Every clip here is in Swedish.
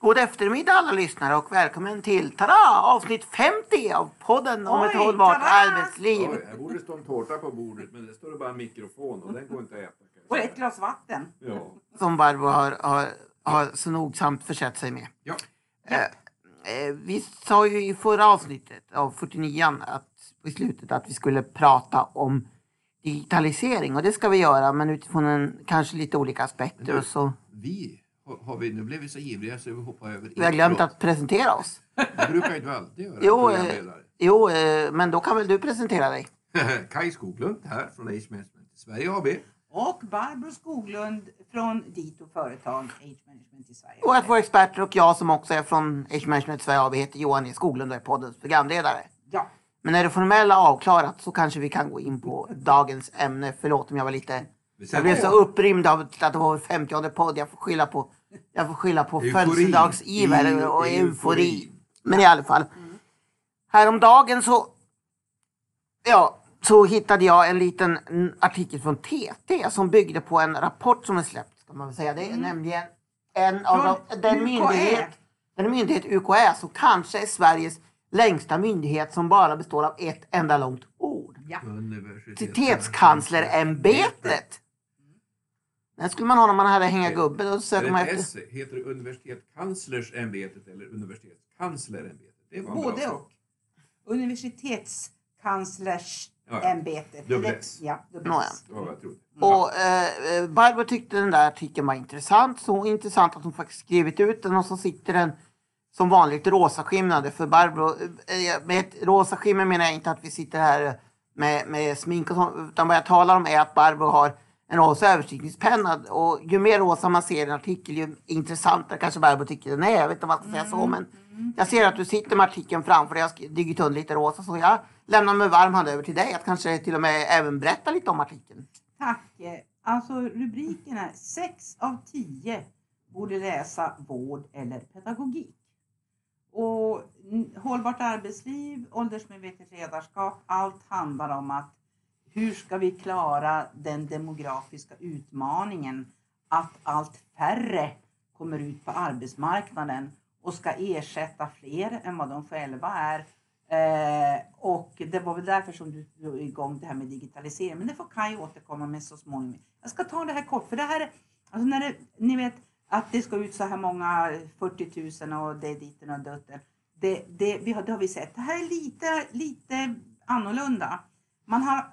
God eftermiddag alla lyssnare och välkommen till tada, avsnitt 50 av podden om Oj, ett hållbart tada! arbetsliv. Oj, här borde stå en tårta på bordet men det står det bara en mikrofon och den går inte att äta. kan jag Och säga. ett glas vatten. Ja. Som Barbro har, har, har så nogsamt försett sig med. ja. Eh, eh, vi sa ju i förra avsnittet av 49 att, i slutet att vi skulle prata om digitalisering och det ska vi göra men utifrån en, kanske lite olika aspekter. Men du- Och så, Vi, har, vi, nu blev vi så ivriga så vi hoppar över vi har glömt att presentera oss. Det brukar ju du alltid göra. Jo, eh, jo eh, men då kan väl du presentera dig? Kai Skoglund här från Age Management i Sverige AB. Och Barbro Skoglund från Dito Företag Age Management i Sverige. Och att våra experter och jag som också är från Age Management Sverige AB heter Johan E Skoglund och är poddens programledare. Ja, Men när det formella avklarat så kanske vi kan gå in på dagens ämne. Förlåt om jag var lite... Jag blev så upprymd av att det var vår 50 podd. Jag får skylla på, jag får skylla på födelsedagsiver och eufori. Men i alla fall. Häromdagen så... Ja, så hittade jag en liten mm, artikel från TT som byggde på en rapport som är släppt. Ska man väl säga. Det är nämligen en av Från de, den myndighet, den myndighet UKÄ som kanske är Sveriges längsta myndighet som bara består av ett enda långt ord. ja. Universitetskanslerämbetet. Den skulle man ha när man hade hänga gubbe. Då man efter... S? Heter det Universitetskanslersämbetet eller Universitetskanslerämbetet? Det var Både och. Universitetskanslersämbetet. Dubbel S. Ja, dubbel. S. Jag trodde. Och eh, eh, Barbro tyckte den där artikeln var intressant. Så intressant att hon faktiskt skrivit ut den och så sitter den som vanligt rosa skimrande. För Barbro, eh, med ett rosa skimmer menar jag inte att vi sitter här med, med smink och sånt. Utan vad jag talar om är att Barbro har en rosa överstrykningspenna. Och ju mer rosa man ser i en artikel ju intressantare kanske Barbro tycker den är. Jag vet inte om man ska säga så men jag ser att du sitter med artikeln framför dig. Jag har digit under lite rosa så jag lämnar med varm hand över till dig. Att kanske till och med även berätta lite om artikeln. Tack. Alltså rubriken är 6 av 10 borde läsa vård eller pedagogik. Och hållbart arbetsliv, åldersmedvetet ledarskap, allt handlar om att hur ska vi klara den demografiska utmaningen att allt färre kommer ut på arbetsmarknaden och ska ersätta fler än vad de själva är. Eh, och det var väl därför som du drog igång det här med digitalisering. Men det får Kaj återkomma med så småningom. Jag ska ta det här kort, för det här är, alltså när det, ni vet att det ska ut så här många 40 000 och det är ditten och dutten. Det, det, vi har, det har vi sett. Det här är lite, lite annorlunda. Man har,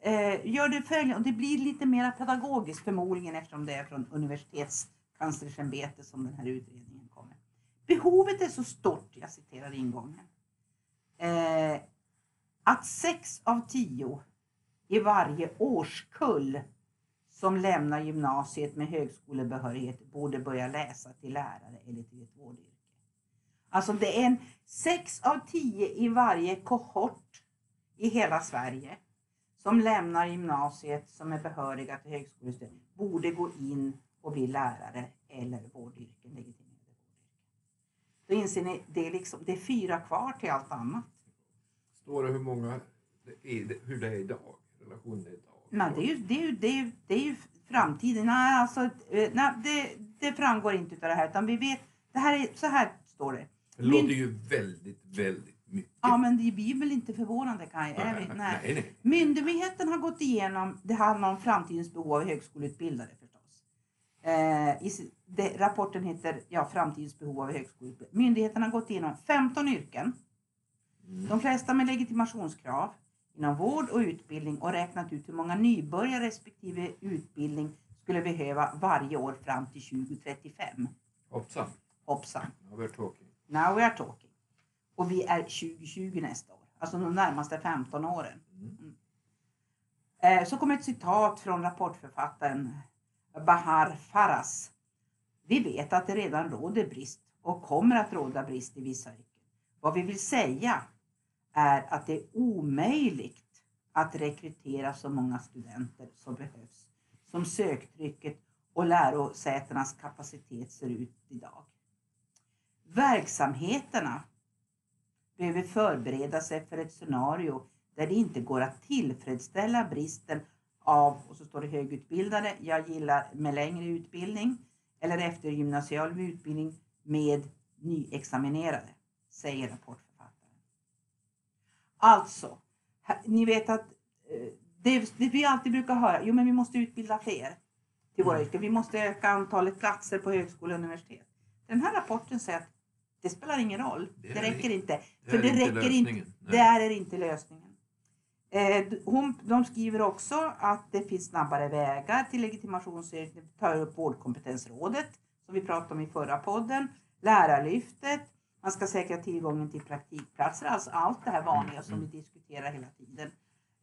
eh, gör det följande, och det blir lite mer pedagogiskt förmodligen eftersom det är från universitetskanslersämbetet som den här utredningen kommer. Behovet är så stort, jag citerar ingången, eh, att sex av tio i varje årskull som lämnar gymnasiet med högskolebehörighet borde börja läsa till lärare eller till ett vårdyrke. Alltså det är en sex av tio i varje kohort i hela Sverige som lämnar gymnasiet som är behöriga till högskolestudier borde gå in och bli lärare eller vårdyrken, legitimerade vårdyrken. Då inser ni, det är, liksom, det är fyra kvar till allt annat. Står det hur många är, hur det är idag? Relationen är idag? Nej, det är ju, det är ju, det är det är ju framtiden. Nej, alltså, eh, nej, det, det framgår inte av det här. Utan vi vet, det här är, så här står det. Det låter ju väldigt, väldigt mycket. Ja, men det blir väl inte förvånande Kaj? Nej, Nej. nej. Myndigheten har gått igenom, det handlar om framtidens behov av högskoleutbildade förstås. Eh, i, det, rapporten heter ja, Framtidens behov av högskoleutbildade. Myndigheten har gått igenom 15 yrken. De flesta med legitimationskrav inom vård och utbildning och räknat ut hur många nybörjare respektive utbildning skulle behöva varje år fram till 2035. Hoppsan, Hoppsan, now we're talking. now we are talking. Och vi är 2020 nästa år, alltså de närmaste 15 åren. Mm. Eh, Så kommer ett citat från rapportförfattaren Bahar Faras. Vi vet att det redan råder brist och kommer att råda brist i vissa yrken. Vad vi vill säga är att det är omöjligt att rekrytera så många studenter som behövs som söktrycket och lärosätenas kapacitet ser ut idag. Verksamheterna behöver förbereda sig för ett scenario där det inte går att tillfredsställa bristen av, och så står det högutbildade, jag gillar med längre utbildning, eller eftergymnasial utbildning med nyexaminerade, säger rapportförfattaren. Alltså, ni vet att eh, det, det vi alltid brukar höra, jo men vi måste utbilda fler till våra Mm. yrken. Vi måste öka antalet platser på högskola och universitet. Den här rapporten säger att det spelar ingen roll. Det Det, räcker inte. Det För är det inte räcker inte. lösningen. Nej. Det är inte lösningen. Eh, hon, de skriver också att det finns snabbare vägar till legitimationsyrket. Tar upp Vårdkompetensrådet som vi pratade om i förra podden. Lärarlyftet. Man ska säkra tillgången till praktikplatser. Alltså allt det här vanliga som vi diskuterar hela tiden.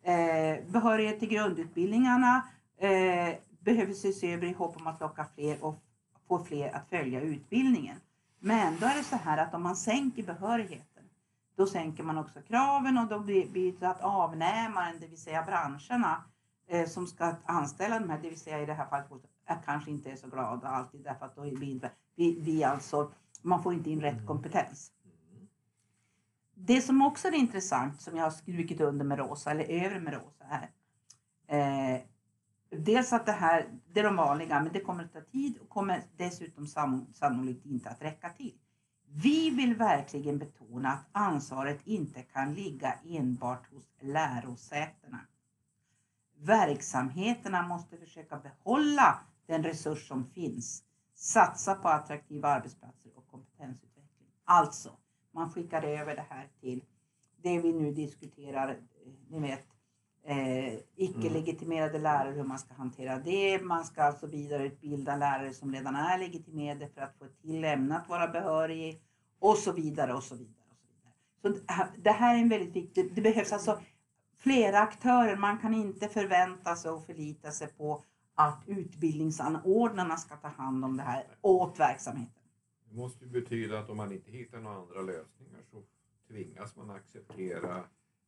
Eh, behörighet till grundutbildningarna eh, behöver ses över i hopp om att locka fler och få fler att följa utbildningen. Men då är det så här att om man sänker behörigheten då sänker man också kraven och då blir det att avnämaren, det vill säga branscherna eh, som ska anställa de här, det vill säga i det här fallet, är kanske inte är så glada alltid därför att då är vi, vi, vi alltså, man får inte in rätt kompetens. Det som också är intressant, som jag har strukit under med rosa, eller över med rosa här. Eh, dels att det här, det är de vanliga, men det kommer att ta tid och kommer dessutom sannolikt inte att räcka till. Vi vill verkligen betona att ansvaret inte kan ligga enbart hos lärosätena. Verksamheterna måste försöka behålla den resurs som finns, satsa på attraktiva arbetsplatser och kompetensutveckling. Alltså, man skickar över det här till det vi nu diskuterar, eh, ni vet, eh, icke-legitimerade lärare, hur man ska hantera det. Man ska alltså vidareutbilda lärare som redan är legitimerade för att få till ämne att vara behörig och så vidare och så vidare. Och så vidare. Så det här- det här är en väldigt viktig, det behövs alltså flera aktörer. Man kan inte förvänta sig och förlita sig på att utbildningsanordnarna ska ta hand om det här åt verksamheten. Det måste ju betyda att om man inte hittar några andra lösningar så tvingas man acceptera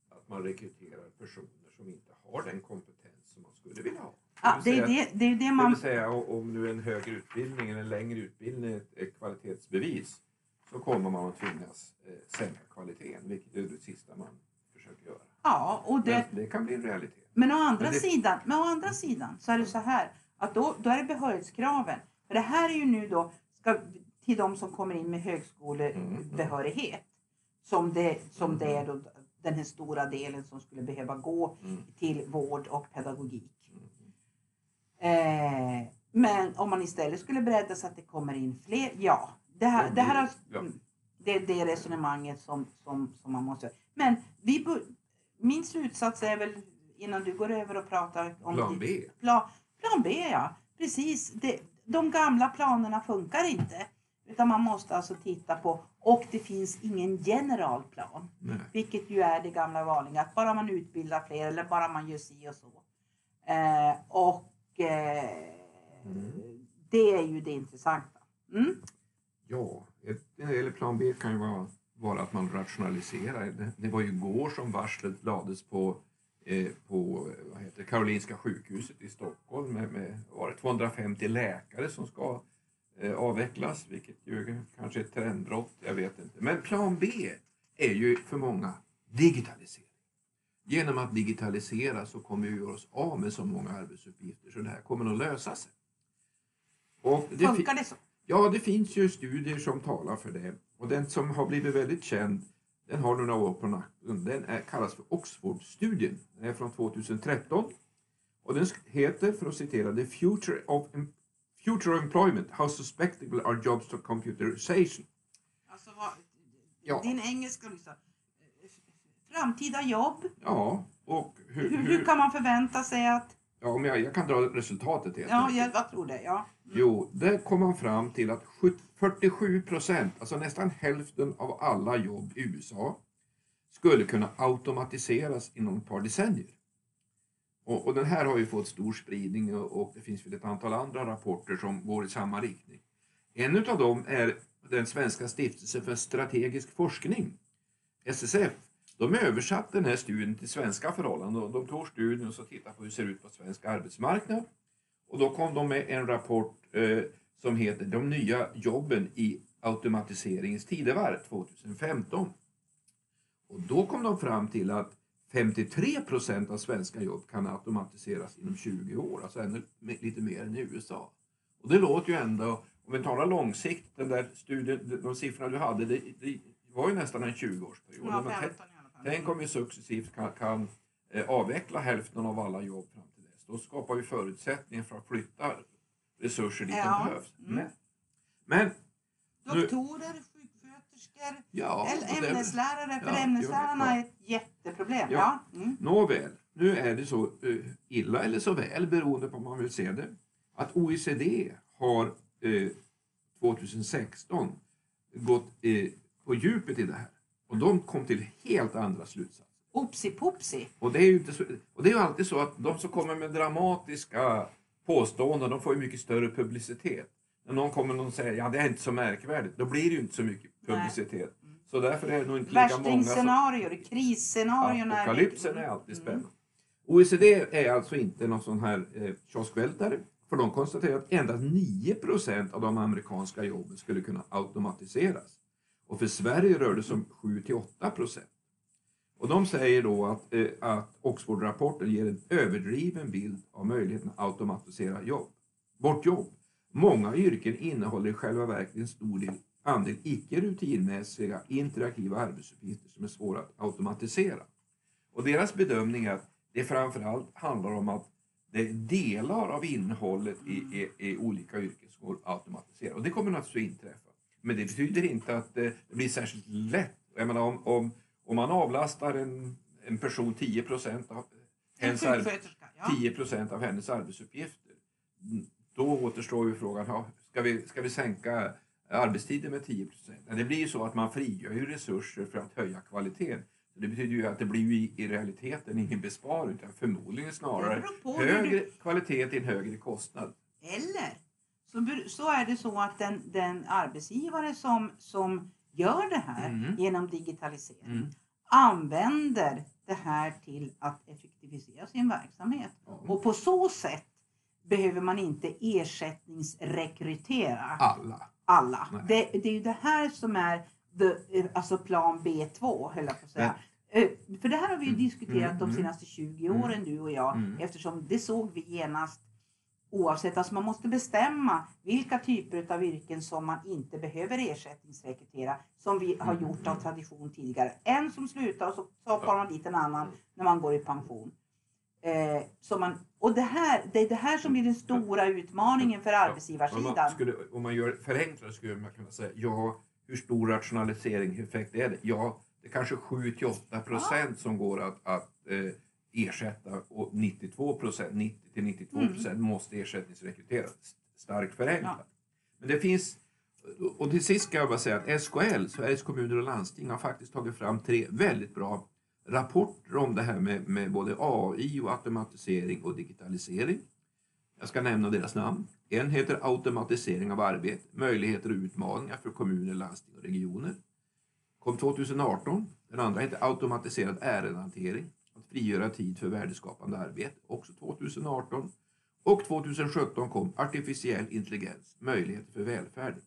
att man rekryterar personer som inte har den kompetens som man skulle vilja ha. Ja, det, vill säga- det, det är det Det man... vill säga o- om nu en högre utbildning eller en längre utbildning är ett- kvalitetsbevis så kommer man att tvingas eh, sänka kvaliteten, vilket är det sista man försöker göra. Ja, och det, Men det kan bli en realitet. Men å andra, Men sidan, men å andra sidan så är det så här att då, då är det behörighetskraven. För det här är ju nu då ska, till de som kommer in med högskolebehörighet. Som det, som det är då den här stora delen som skulle behöva gå Mm. till vård och pedagogik. Mm. Eh, men om man istället skulle bredda så att det kommer in fler, ja. Det här, det här ja. mm, det är det resonemanget som, som, som man måste Men vi, min slutsats är väl innan du går över och pratar om Plan B. Plan, plan B ja, precis. Det, de gamla planerna funkar inte. Utan man måste alltså titta på, och det finns ingen generalplan. Nej. Vilket ju är det gamla vanliga, att bara man utbildar fler eller bara man gör si och så. Eh, och eh, Mm. det är ju det intressanta. Mm? Ja, ett, eller plan B kan ju vara, vara att man rationaliserar. Det, det var ju igår som varslet lades på, eh, på eh, vad heter, Karolinska sjukhuset i Stockholm med, med var det 250 läkare som ska eh, avvecklas, vilket ju kanske är ett trendbrott, jag vet inte. Men plan B är ju för många digitalisering. Genom att digitalisera så kommer vi göra oss av med så många arbetsuppgifter så det här kommer att lösa sig. Och det Funkar det så? Ja, det finns ju studier som talar för det. Och den som har blivit väldigt känd, den har några år på nacken. Den är, kallas för Oxford-studien. Den är från 2013. Och den heter, för att citera, The Future of, Future Employment, How Suspectable Are Jobs to Computerization. Alltså, vad, Ja. Din engelska liksom. Framtida jobb. Ja, och hur... Hur, hur kan man förvänta sig att... ja, men jag, jag kan dra resultatet helt Ja, jag, jag tror det. Ja. Jo, där kom man fram till att 70 47 procent, alltså nästan hälften av alla jobb i USA, skulle kunna automatiseras inom ett par decennier. Och, och den här har ju fått stor spridning och, och det finns väl ett antal andra rapporter som går i samma riktning. En av dem är den svenska stiftelsen för strategisk forskning, SSF. De översatte den här studien till svenska förhållanden och de tog studien och så tittade på hur det ser ut på svensk arbetsmarknad. Och då kom de med en rapport eh, som heter De nya jobben i automatiseringens tidevarv 2015. Och då kom de fram till att 53 procent av svenska jobb kan automatiseras inom 20 år, alltså ännu lite mer än i USA. Och det låter ju ändå, om vi talar långsikt, den där studien, de siffrorna du hade, det, det var ju nästan en 20-årsperiod. Ja, Men 15 tänk- om vi successivt kan, kan eh, avveckla hälften av alla jobb fram till dess. Då skapar vi förutsättningar för att flytta resurser dit Ja. de behövs. Mm. Men, Doktorer, sjuksköterskor, ja, eller ämneslärare. För Ja, ämneslärarna ja. är ett jätteproblem. Ja. Ja. Mm. Nåväl, nu är det så eh, illa eller så väl beroende på hur man vill se det. Att OECD har eh, 2016 gått eh, på djupet i det här. Och de kom till helt andra slutsatser. Opsi popsi. Och det är ju inte så, och det är ju alltid så att de som kommer med dramatiska påståenden, de får ju mycket större publicitet. När någon kommer och säger ja det är inte så märkvärdigt, då blir det ju inte så mycket Nej. publicitet. Så därför är det nog inte lika många som... Krisscenarierna. är- Apokalypsen är alltid Mm. spännande. OECD är alltså inte någon sån här eh, kioskvältare. För de konstaterar att endast 9% av de amerikanska jobben skulle kunna automatiseras. Och för Sverige rör det sig om 7-8 Och de säger då att, eh, att Oxford-rapporten ger en överdriven bild av möjligheten att automatisera jobb. Vårt jobb. Många yrken innehåller i själva verket en stor del, andel icke rutinmässiga interaktiva arbetsuppgifter som är svåra att automatisera. Och deras bedömning är att det framförallt handlar om att det är delar av innehållet i, i, i olika yrken som går att automatisera. Och det kommer naturligtvis att inträffa. Men det betyder inte att eh, det blir särskilt lätt. Jag menar, om, om, om man avlastar en, en person 10 procent av. Ja. 10 procent av hennes arbetsuppgifter. Mm, Då återstår ju frågan, ja, ska, vi, ska vi sänka arbetstiden med 10 procent? Det blir ju så att man frigör ju resurser för att höja kvaliteten. Det betyder ju att det blir i, i realiteten ingen besparing utan förmodligen snarare högre du- kvalitet till en högre kostnad. Eller så, så är det så att den, den arbetsgivare som, som gör det här Mm. genom digitalisering Mm. använder det här till att effektivisera sin verksamhet. Ja. Och på så sätt behöver man inte ersättningsrekrytera Alla. alla. Det, det är ju det här som är the, eh, alltså plan B2 höll jag på att säga. Eh, För det här har vi ju Mm, diskuterat mm, de mm. senaste 20 Mm. åren du och jag Mm. eftersom det såg vi genast oavsett. Alltså man måste bestämma vilka typer av yrken som man inte behöver ersättningsrekrytera som vi har Mm. gjort av tradition tidigare. En som slutar och så tar man dit en annan Mm. när man går i pension. Eh, så man, och det, här, det är det här som blir den stora utmaningen för Om arbetsgivarsidan. man, skulle, om man gör förenklat skulle man kunna säga, ja, hur stor rationaliseringseffekt är det? Ja, det är kanske 7-8 procent som går att, att eh, ersätta och 92 procent, 90 till 92 procent måste ersättningsrekryteras. Starkt förenklat. Men det finns, och till sist ska jag bara säga att SKL, Sveriges kommuner och landsting, har faktiskt tagit fram tre väldigt bra rapporter om det här med, med både AI och automatisering och digitalisering. Jag ska nämna deras namn. En heter Automatisering av arbete, möjligheter och utmaningar för kommuner, landsting och regioner. Kom 2018. Den andra heter Automatiserad ärendehantering, att frigöra tid för värdeskapande arbete, också 2018. Och 2017 kom Artificiell intelligens, möjligheter för välfärden.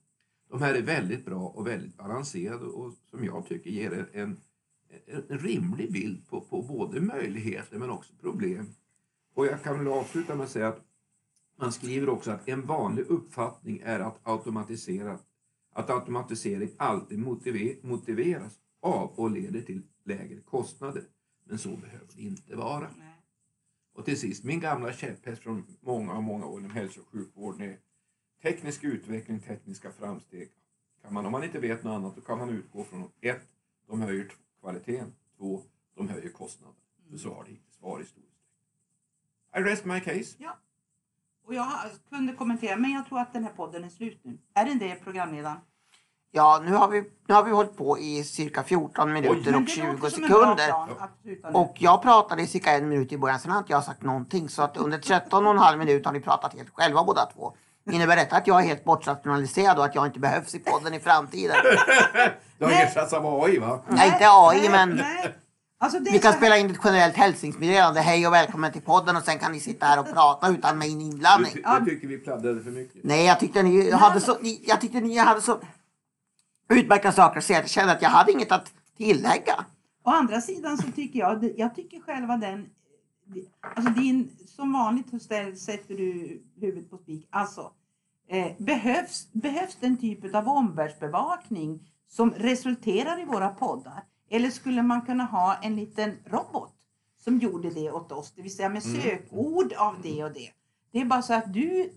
De här är väldigt bra och väldigt balanserade och som jag tycker ger en, en, rimlig bild på, på både möjligheter men också problem. Och jag kan väl avsluta med att säga att man skriver också att en vanlig uppfattning är att automatisera att automatisering alltid motiver, motiveras av och leder till lägre kostnader. Men så behöver det inte vara. Nej. Och till sist, min gamla käpphäst från många, många år inom hälso och sjukvården är teknisk utveckling, tekniska framsteg. Kan man, om man inte vet något annat, då kan man utgå från ett, de höjer kvaliteten, två, de höjer kostnaden. För så har det hittills varit i stor utsträckning. I rest my case. Och jag kunde kommentera, men jag tror att den här podden är slut nu. Är den det, programledaren? Ja, nu har, vi, nu har vi hållit på i cirka 14 minuter Men och det 20 låter som en bra sekunder. plan. Och jag pratade i cirka en minut i början, sen har inte jag sagt någonting. Så att under 13 och en halv minut har ni pratat helt själva båda två. Innebär detta att jag är helt bortrationaliserad och att jag inte behövs i podden i framtiden? Det har Nej. ersatts av AI va? Nej, inte AI, nej, men nej. Alltså vi kan spela in ett generellt hälsningsmeddelande. Hej och välkommen till podden och sen kan ni sitta här och prata utan min Du, inblandning. ty- du tycker vi pladdrade för mycket. Nej, jag tyckte ni hade så, ni, jag tyckte ni hade så utmärkta saker att säga. Jag kände att jag hade inget att tillägga. Å andra sidan så tycker jag, jag tycker själva den, alltså din, som vanligt sätter du huvudet på spik. Alltså, Eh, behövs, behövs den typ av omvärldsbevakning som resulterar i våra poddar? Eller skulle man kunna ha en liten robot som gjorde det åt oss? Det vill säga med Mm. sökord av det och det. Det är bara så att du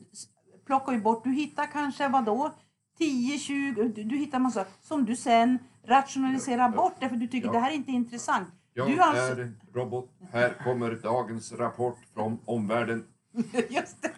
plockar ju bort, du hittar kanske vadå? 10, 20, du, du hittar massa som du sen rationaliserar bort därför du tycker Ja. det här är inte intressant. Jag Du alltså- är robot. Här kommer dagens rapport från omvärlden. Just det.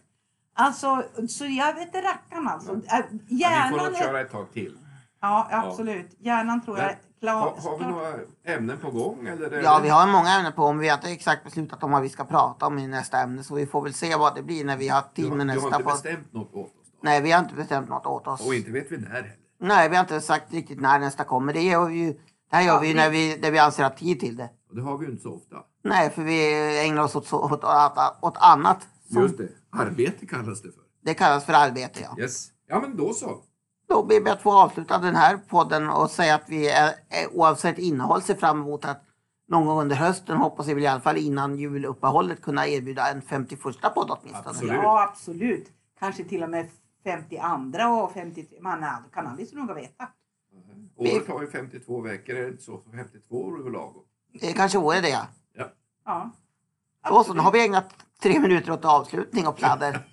Alltså, så jag vet inte rackarn alltså. Äh, Ja, vi får Hjärnan nog är... köra ett tag till. Ja, absolut. Hjärnan tror jag är klar. Har, har vi några ämnen på gång? Eller är Ja, det- vi har många ämnen på men vi har inte exakt beslutat om vad vi ska prata om i nästa ämne. Så vi får väl se vad det blir när vi har tid har, med du har nästa inte bestämt något åt oss? Då? Nej, vi har inte bestämt något åt oss. Och inte vet vi när heller. Nej, vi har inte sagt riktigt när nästa kommer. Det vi ju, det här gör vi ju när vi, när vi anser att tid till det. Och det har vi ju inte så ofta. Nej, för vi ägnar oss åt, åt, åt, åt annat. Som Just det. Arbete kallas det för. Det kallas för arbete, ja. Yes. Ja, men då så. Då ber vi att få avsluta den här podden och säga att vi är, oavsett innehåll ser fram emot att någon gång under hösten, hoppas vi väl i alla fall innan juluppehållet, kunna erbjuda en 51 podd åtminstone. Absolut. Ja, absolut. Kanske till och med 52 och 53. Man kan aldrig så noga veta. Året har ju 52 veckor. Är det inte så? 52 år är väl lagom? Det kanske vore det, ja. Ja. Ja. Då så, nu har vi ägnat tre minuter åt avslutning och pladder.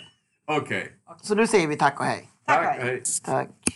Okej. Så nu säger vi tack och hej. Tack, Tack. hej. Hej. Tack.